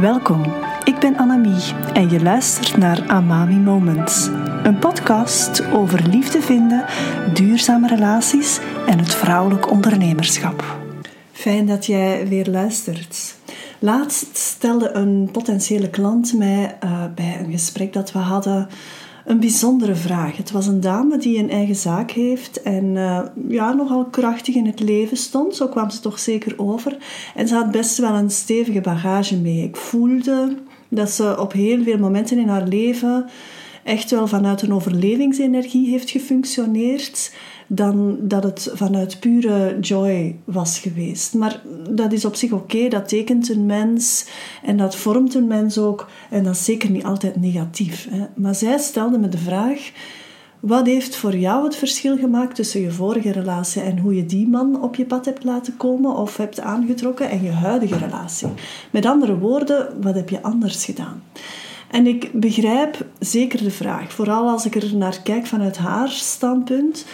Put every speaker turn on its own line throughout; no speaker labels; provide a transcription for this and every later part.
Welkom, ik ben Annemie en je luistert naar Amami Moments. Een podcast over liefde vinden, duurzame relaties en het vrouwelijk ondernemerschap. Fijn dat jij weer luistert. Laatst stelde een potentiële klant mij uh, bij een gesprek dat we hadden een bijzondere vraag. Het was een dame die een eigen zaak heeft en uh, ja, nogal krachtig in het leven stond. Zo kwam ze toch zeker over. En ze had best wel een stevige bagage mee. Ik voelde dat ze op heel veel momenten in haar leven echt wel vanuit een overlevingsenergie heeft gefunctioneerd dan dat het vanuit pure joy was geweest. Maar dat is op zich oké, dat tekent een mens en dat vormt een mens ook. En dat is zeker niet altijd negatief. Hè. Maar zij stelde me de vraag: wat heeft voor jou het verschil gemaakt tussen je vorige relatie en hoe je die man op je pad hebt laten komen of hebt aangetrokken en je huidige relatie? Met andere woorden, wat heb je anders gedaan? En ik begrijp zeker de vraag, vooral als ik er naar kijk vanuit haar standpunt.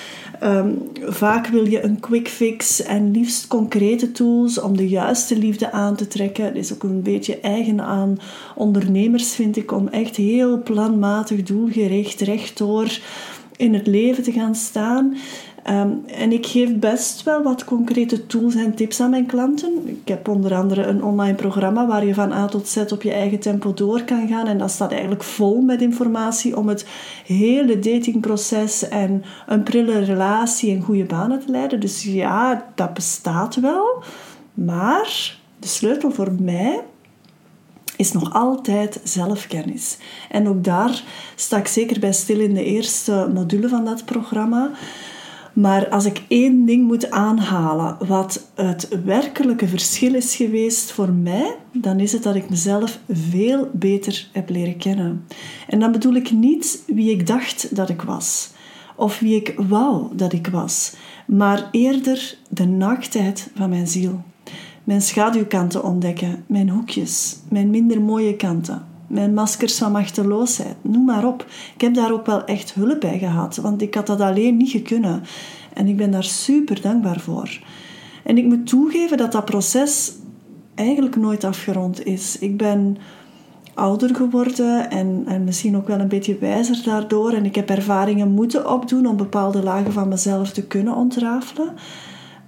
Um, vaak wil je een quick fix en liefst concrete tools om de juiste liefde aan te trekken. Het is ook een beetje eigen aan ondernemers, vind ik, om echt heel planmatig, doelgericht, rechtdoor in het leven te gaan staan. Um, en ik geef best wel wat concrete tools en tips aan mijn klanten. Ik heb onder andere een online programma waar je van A tot Z op je eigen tempo door kan gaan. En dat staat eigenlijk vol met informatie om het hele datingproces en een prille relatie en goede banen te leiden. Dus ja, dat bestaat wel. Maar de sleutel voor mij is nog altijd zelfkennis. En ook daar sta ik zeker bij stil in de eerste module van dat programma. Maar als ik één ding moet aanhalen, wat het werkelijke verschil is geweest voor mij, dan is het dat ik mezelf veel beter heb leren kennen. En dan bedoel ik niet wie ik dacht dat ik was, of wie ik wou dat ik was, maar eerder de naaktheid van mijn ziel. Mijn schaduwkanten ontdekken, mijn hoekjes, mijn minder mooie kanten mijn maskers van machteloosheid, noem maar op. Ik heb daar ook wel echt hulp bij gehad, want ik had dat alleen niet gekunnen. En ik ben daar super dankbaar voor. En ik moet toegeven dat dat proces eigenlijk nooit afgerond is. Ik ben ouder geworden en, en misschien ook wel een beetje wijzer daardoor. En ik heb ervaringen moeten opdoen om bepaalde lagen van mezelf te kunnen ontrafelen.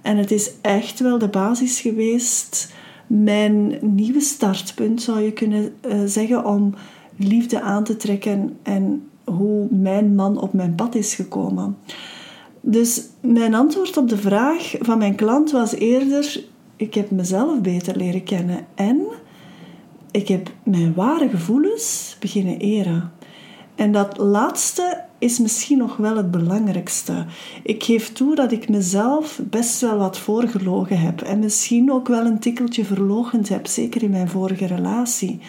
En het is echt wel de basis geweest mijn nieuwe startpunt, zou je kunnen uh, zeggen, om liefde aan te trekken en hoe mijn man op mijn pad is gekomen. Dus mijn antwoord op de vraag van mijn klant was eerder: ik heb mezelf beter leren kennen en ik heb mijn ware gevoelens beginnen eren. En dat laatste is misschien nog wel het belangrijkste. Ik geef toe dat ik mezelf best wel wat voorgelogen heb en misschien ook wel een tikkeltje verlogend heb, zeker in mijn vorige relatie.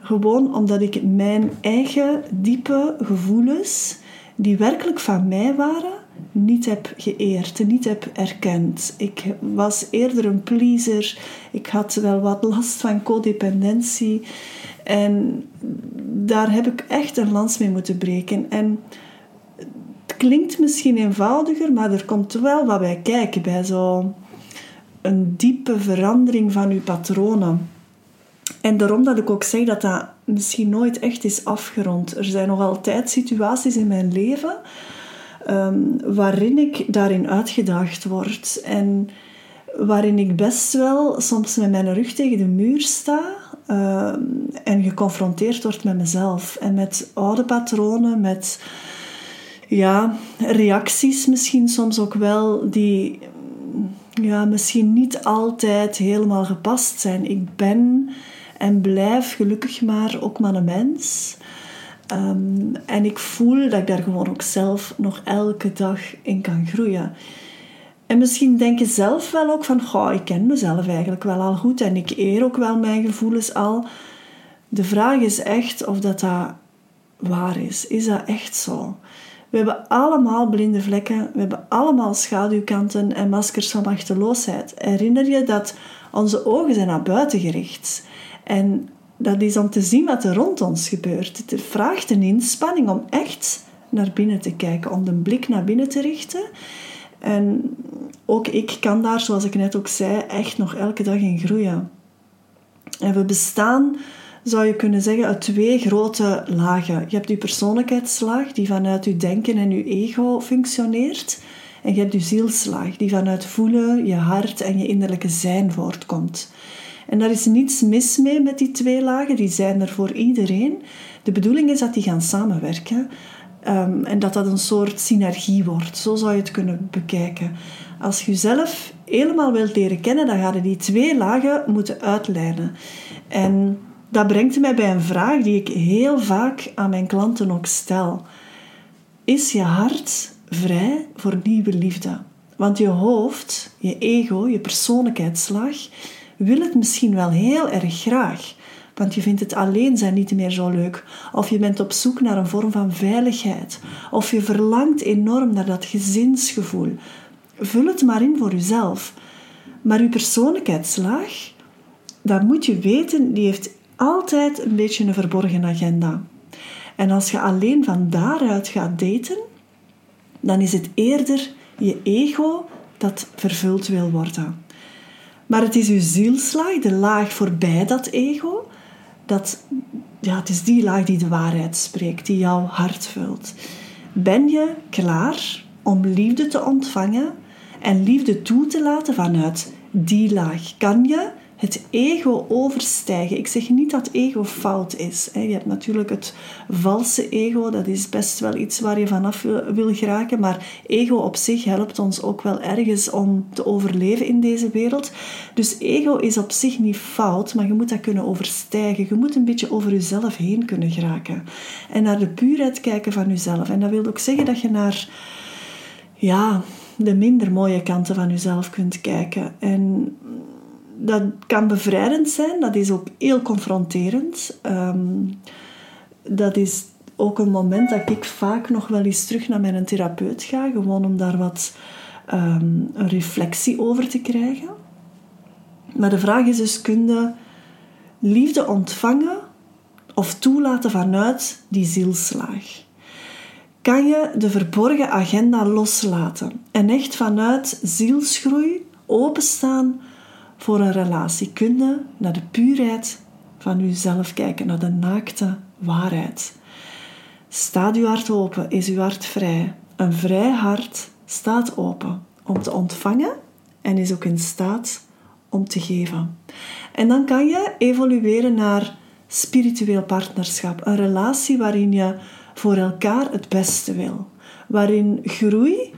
Gewoon omdat ik mijn eigen diepe gevoelens, die werkelijk van mij waren, niet heb geëerd, niet heb erkend. Ik was eerder een pleaser. Ik had wel wat last van codependentie. En daar heb ik echt een lans mee moeten breken. En het klinkt misschien eenvoudiger, maar er komt wel wat bij kijken bij zo'n diepe verandering van uw patronen. En daarom dat ik ook zeg dat dat misschien nooit echt is afgerond. Er zijn nog altijd situaties in mijn leven um, waarin ik daarin uitgedaagd word. En waarin ik best wel soms met mijn rug tegen de muur sta uh, en geconfronteerd word met mezelf en met oude patronen, met ja, reacties misschien soms ook wel die ja, misschien niet altijd helemaal gepast zijn. Ik ben en blijf gelukkig maar ook maar een mens. Um, en ik voel dat ik daar gewoon ook zelf nog elke dag in kan groeien. En misschien denk je zelf wel ook van, goh, ik ken mezelf eigenlijk wel al goed en ik eer ook wel mijn gevoelens al. De vraag is echt of dat, dat waar is. Is dat echt zo? We hebben allemaal blinde vlekken, we hebben allemaal schaduwkanten en maskers van machteloosheid. Herinner je dat onze ogen zijn naar buiten gericht. En dat is om te zien wat er rond ons gebeurt. Het vraagt een inspanning om echt naar binnen te kijken, om de blik naar binnen te richten. En ook ik kan daar, zoals ik net ook zei, echt nog elke dag in groeien. En we bestaan, zou je kunnen zeggen, uit twee grote lagen. Je hebt je persoonlijkheidslaag, die vanuit je denken en je ego functioneert. En je hebt je zielslaag, die vanuit voelen, je hart en je innerlijke zijn voortkomt. En daar is niets mis mee met die twee lagen, die zijn er voor iedereen. De bedoeling is dat die gaan samenwerken um, en dat dat een soort synergie wordt. Zo zou je het kunnen bekijken. Als je jezelf helemaal wilt leren kennen, dan ga je die twee lagen moeten uitlijnen. En dat brengt mij bij een vraag die ik heel vaak aan mijn klanten ook stel. Is je hart vrij voor nieuwe liefde? Want je hoofd, je ego, je persoonlijkheidslag wil het misschien wel heel erg graag. Want je vindt het alleen zijn niet meer zo leuk. Of je bent op zoek naar een vorm van veiligheid. Of je verlangt enorm naar dat gezinsgevoel. Vul het maar in voor jezelf. Maar je persoonlijkheidslaag, dat moet je weten, die heeft altijd een beetje een verborgen agenda. En als je alleen van daaruit gaat daten, dan is het eerder je ego dat vervuld wil worden. Maar het is uw zielslaag, de laag voorbij dat ego, dat, ja, het is die laag die de waarheid spreekt, die jouw hart vult. Ben je klaar om liefde te ontvangen en liefde toe te laten vanuit die laag? Kan je het ego overstijgen. Ik zeg niet dat ego fout is. Je hebt natuurlijk het valse ego, dat is best wel iets waar je vanaf wil geraken. Maar ego op zich helpt ons ook wel ergens om te overleven in deze wereld. Dus ego is op zich niet fout, maar je moet dat kunnen overstijgen. Je moet een beetje over jezelf heen kunnen geraken. En naar de puurheid kijken van jezelf. En dat wil ook zeggen dat je naar... Ja, de minder mooie kanten van jezelf kunt kijken. En dat kan bevrijdend zijn, dat is ook heel confronterend. Ehm, dat is ook een moment dat ik vaak nog wel eens terug naar mijn therapeut ga, gewoon om daar wat ehm, een reflectie over te krijgen. Maar de vraag is dus, kun je liefde ontvangen of toelaten vanuit die zielslaag? Kan je de verborgen agenda loslaten en echt vanuit zielsgroei openstaan voor een relatie. Kun je naar de puurheid van jezelf kijken, naar de naakte waarheid. Staat uw hart open, is uw hart vrij. Een vrij hart staat open om te ontvangen en is ook in staat om te geven. En dan kan je evolueren naar spiritueel partnerschap, een relatie waarin je voor elkaar het beste wil, waarin groei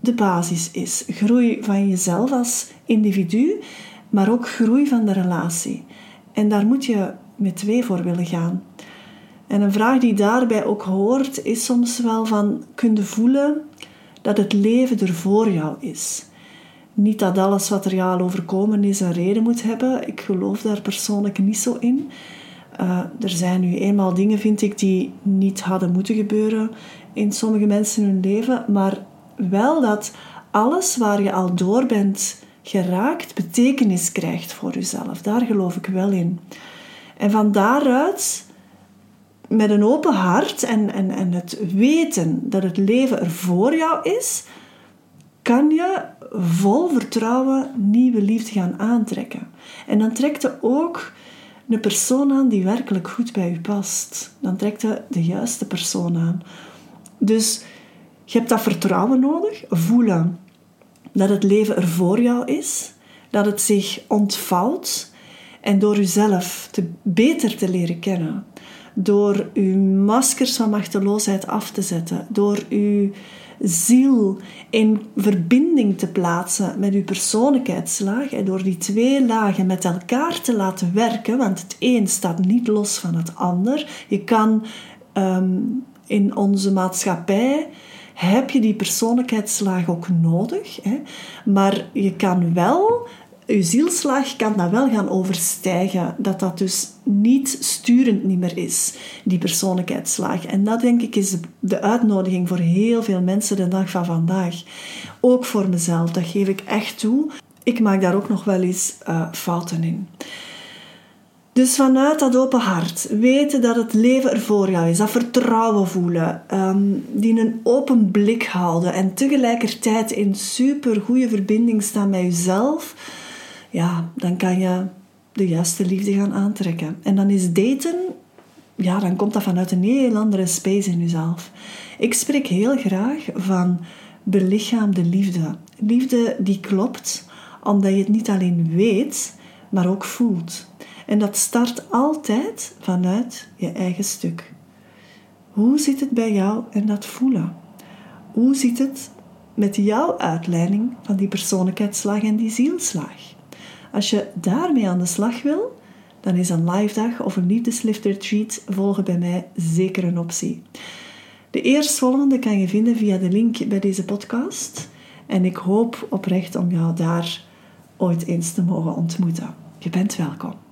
de basis is. Groei van jezelf als individu maar ook groei van de relatie. En daar moet je met twee voor willen gaan. En een vraag die daarbij ook hoort, is soms wel van: kun je voelen dat het leven er voor jou is? Niet dat alles wat er jou overkomen is een reden moet hebben. Ik geloof daar persoonlijk niet zo in. Uh, er zijn nu eenmaal dingen, vind ik, die niet hadden moeten gebeuren in sommige mensen hun leven. Maar wel dat alles waar je al door bent geraakt betekenis krijgt voor jezelf. Daar geloof ik wel in. En van daaruit, met een open hart en, en, en het weten dat het leven er voor jou is, kan je vol vertrouwen nieuwe liefde gaan aantrekken. En dan trekt je ook een persoon aan die werkelijk goed bij je past. Dan trekt je de juiste persoon aan. Dus je hebt dat vertrouwen nodig, voelen dat het leven er voor jou is, dat het zich ontvouwt en door jezelf te, beter te leren kennen, door uw maskers van machteloosheid af te zetten, door uw ziel in verbinding te plaatsen met uw persoonlijkheidslaag en door die twee lagen met elkaar te laten werken, want het een staat niet los van het ander. Je kan ehm, in onze maatschappij heb je die persoonlijkheidslaag ook nodig. Hè? Maar je kan wel, je zielslaag kan dat wel gaan overstijgen. Dat dat dus niet sturend niet meer is, die persoonlijkheidslaag. En dat denk ik is de uitnodiging voor heel veel mensen de dag van vandaag. Ook voor mezelf, dat geef ik echt toe. Ik maak daar ook nog wel eens uh, fouten in. Dus vanuit dat open hart, weten dat het leven er voor jou is, dat vertrouwen voelen, um, die een open blik houden en tegelijkertijd in super goede verbinding staan met jezelf, ja, dan kan je de juiste liefde gaan aantrekken. En dan is daten, ja, dan komt dat vanuit een heel andere space in jezelf. Ik spreek heel graag van belichaamde liefde. Liefde die klopt, omdat je het niet alleen weet, maar ook voelt. En dat start altijd vanuit je eigen stuk. Hoe zit het bij jou en dat voelen? Hoe zit het met jouw uitleiding van die persoonlijkheidsslag en die zielslag? Als je daarmee aan de slag wil, dan is een live dag of een liefdeslift retreat volgen bij mij zeker een optie. De eerstvolgende kan je vinden via de link bij deze podcast. En ik hoop oprecht om jou daar ooit eens te mogen ontmoeten. Je bent welkom.